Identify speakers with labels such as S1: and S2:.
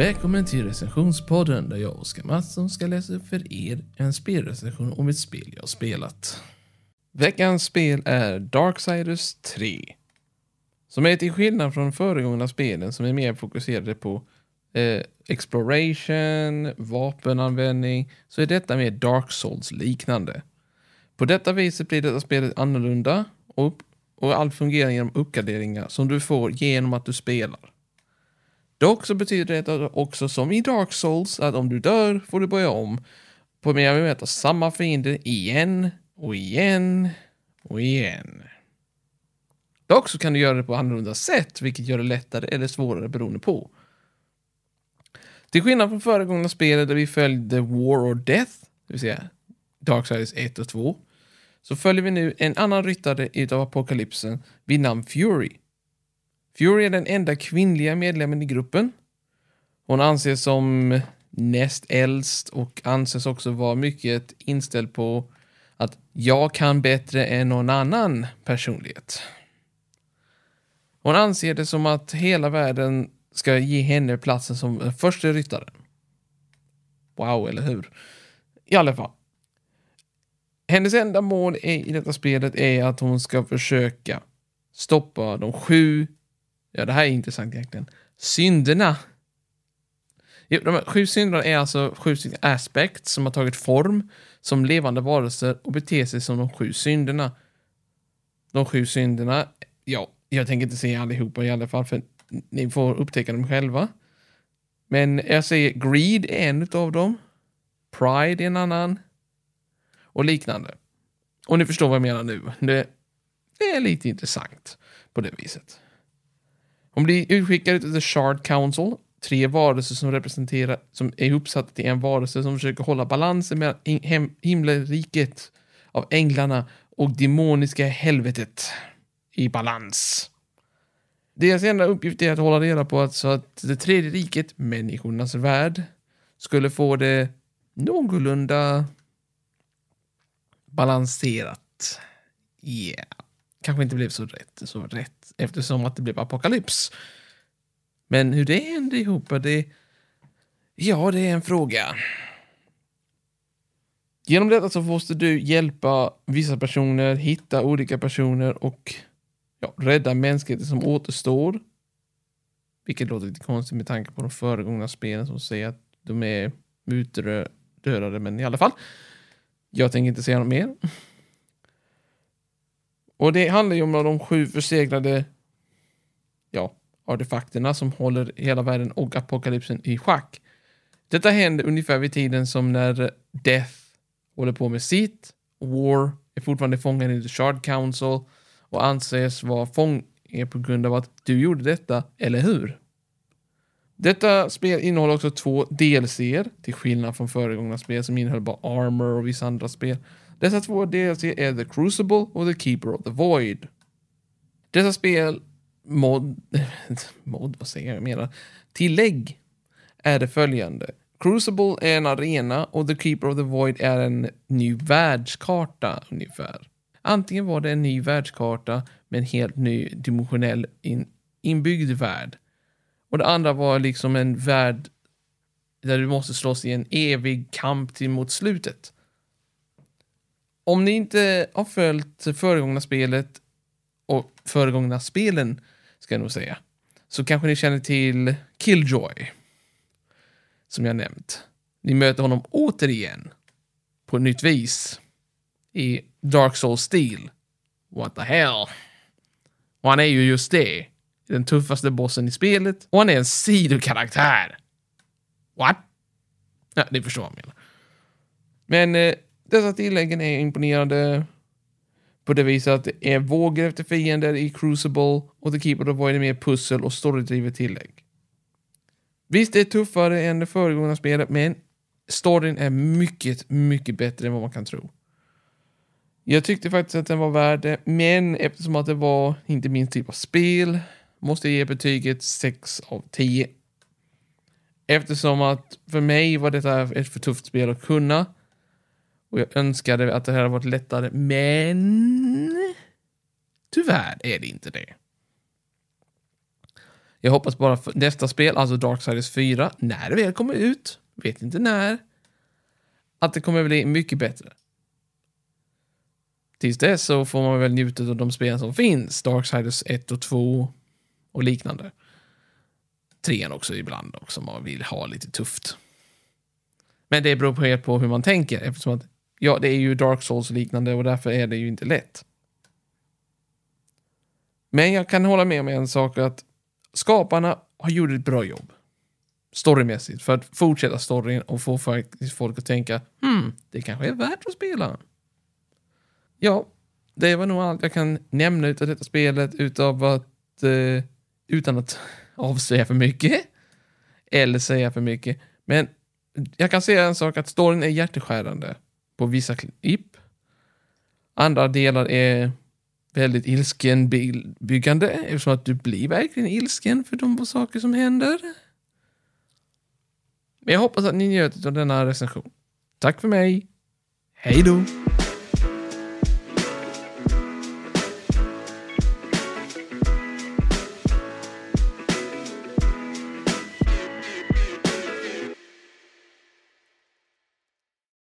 S1: Välkommen till recensionspodden där jag, Oskar Mattsson, ska läsa upp för er en spelrecension om ett spel jag spelat. Veckans spel är Darksiders 3. Som är till skillnad från föregångna spelen som är mer fokuserade på eh, exploration, vapenanvändning, så är detta mer Dark Souls liknande. På detta viset blir detta spelet annorlunda och, och allt fungerar genom uppgraderingar som du får genom att du spelar. Dock så betyder det också som i Dark Souls att om du dör får du börja om på mer vi möta samma fiender igen och igen och igen. Dock så kan du göra det på annorlunda sätt, vilket gör det lättare eller svårare beroende på. Till skillnad från föregångna spelet där vi följde War or Death, det vill säga Darksiders 1 och 2, så följer vi nu en annan ryttare utav apokalypsen vid namn Fury. Fury är den enda kvinnliga medlemmen i gruppen. Hon anses som näst äldst och anses också vara mycket inställd på att jag kan bättre än någon annan personlighet. Hon anser det som att hela världen ska ge henne platsen som den första ryttaren. Wow, eller hur? I alla fall. Hennes enda mål i detta spelet är att hon ska försöka stoppa de sju, ja det här är intressant egentligen, synderna. De här sju synderna är alltså sju aspekter som har tagit form som levande varelser och beter sig som de sju synderna. De sju synderna, ja, jag tänker inte säga allihopa i alla fall, för ni får upptäcka dem själva. Men jag säger greed är en av dem. Pride är en annan. Och liknande. Och ni förstår vad jag menar nu. Det, det är lite intressant på det viset. Hon blir utskickad till The Shard Council. Tre varelser som representerar, som är uppsatta till en varelse som försöker hålla balansen mellan himmelriket av änglarna och demoniska helvetet i balans. Deras enda uppgift är att hålla reda på att, så att det tredje riket, människornas värld, skulle få det någorlunda balanserat. Yeah. Kanske inte blev så rätt, så rätt eftersom att det blev apokalyps. Men hur det hände ihop, det... Ja, det är en fråga. Genom detta så måste du hjälpa vissa personer, hitta olika personer och ja, rädda mänskligheten som återstår. Vilket låter lite konstigt med tanke på de föregångna spelen som säger att de är utdödade, men i alla fall. Jag tänker inte säga något mer. Och det handlar ju om de sju förseglade ja, artefakterna som håller hela världen och apokalypsen i schack. Detta händer ungefär vid tiden som när Death håller på med sitt. War är fortfarande fången i The Shard Council och anses vara fånge på grund av att du gjorde detta, eller hur? Detta spel innehåller också två DLCer, till skillnad från föregångna spel som innehöll bara Armor och vissa andra spel. Dessa två DLC är The Crucible och The Keeper of the Void. Dessa spel, mod, mod vad säger jag, menar, tillägg är det följande. Crucible är en arena och The Keeper of the Void är en ny världskarta ungefär. Antingen var det en ny världskarta med en helt ny dimensionell in, inbyggd värld. Och det andra var liksom en värld där du måste slåss i en evig kamp till mot slutet. Om ni inte har följt föregångna spelet och föregångna spelen, ska jag nog säga, så kanske ni känner till Killjoy, som jag nämnt. Ni möter honom återigen på ett nytt vis i Dark Souls-stil. What the hell? Och han är ju just det. Den tuffaste bossen i spelet. Och han är en sidokaraktär. What? Ja, ni förstår vad jag menar. Men eh, dessa tilläggen är imponerande på det viset att det är vågor efter fiender i Crucible och The Keeper of Void är mer pussel och storydrivet tillägg. Visst, det är tuffare än det föregående spelet, men storyn är mycket, mycket bättre än vad man kan tro. Jag tyckte faktiskt att den var värd det, men eftersom att det var inte min typ av spel måste jag ge betyget 6 av 10. Eftersom att för mig var detta ett för tufft spel att kunna. Och jag önskade att det här hade varit lättare, men tyvärr är det inte det. Jag hoppas bara för nästa spel, alltså Darksiders 4, när det väl kommer ut, vet inte när, att det kommer bli mycket bättre. Tills dess så får man väl njuta av de spel som finns, Darksiders 1 och 2 och liknande. Trean också ibland också, om man vill ha lite tufft. Men det beror helt på hur man tänker, eftersom att ja, det är ju Dark Souls liknande och därför är det ju inte lätt. Men jag kan hålla med om en sak att skaparna har gjort ett bra jobb. Storymässigt, för att fortsätta storyn och få folk att tänka hmm, det kanske är värt att spela. Ja, det var nog allt jag kan nämna utav detta spelet utav att, eh, utan att avslöja för mycket. Eller säga för mycket. Men jag kan säga en sak att storyn är hjärteskärande på vissa klipp. Andra delar är väldigt ilskenbyggande eftersom att du blir verkligen ilsken för de saker som händer. Men jag hoppas att ni njöt av denna recension. Tack för mig. Hej då!